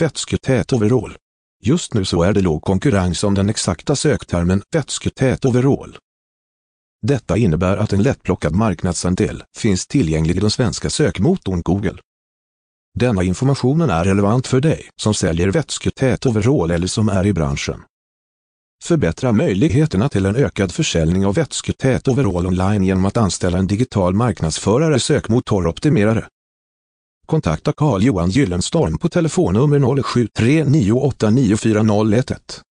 vätsketät overall. Just nu så är det låg konkurrens om den exakta söktermen vätsketät overall. Detta innebär att en lättplockad marknadsandel finns tillgänglig i den svenska sökmotorn Google. Denna informationen är relevant för dig som säljer vätsketät overall eller som är i branschen. Förbättra möjligheterna till en ökad försäljning av vätsketät overall online genom att anställa en digital marknadsförare sökmotoroptimerare. Kontakta Carl Johan Gyllenstorm på telefonnummer 0739894011.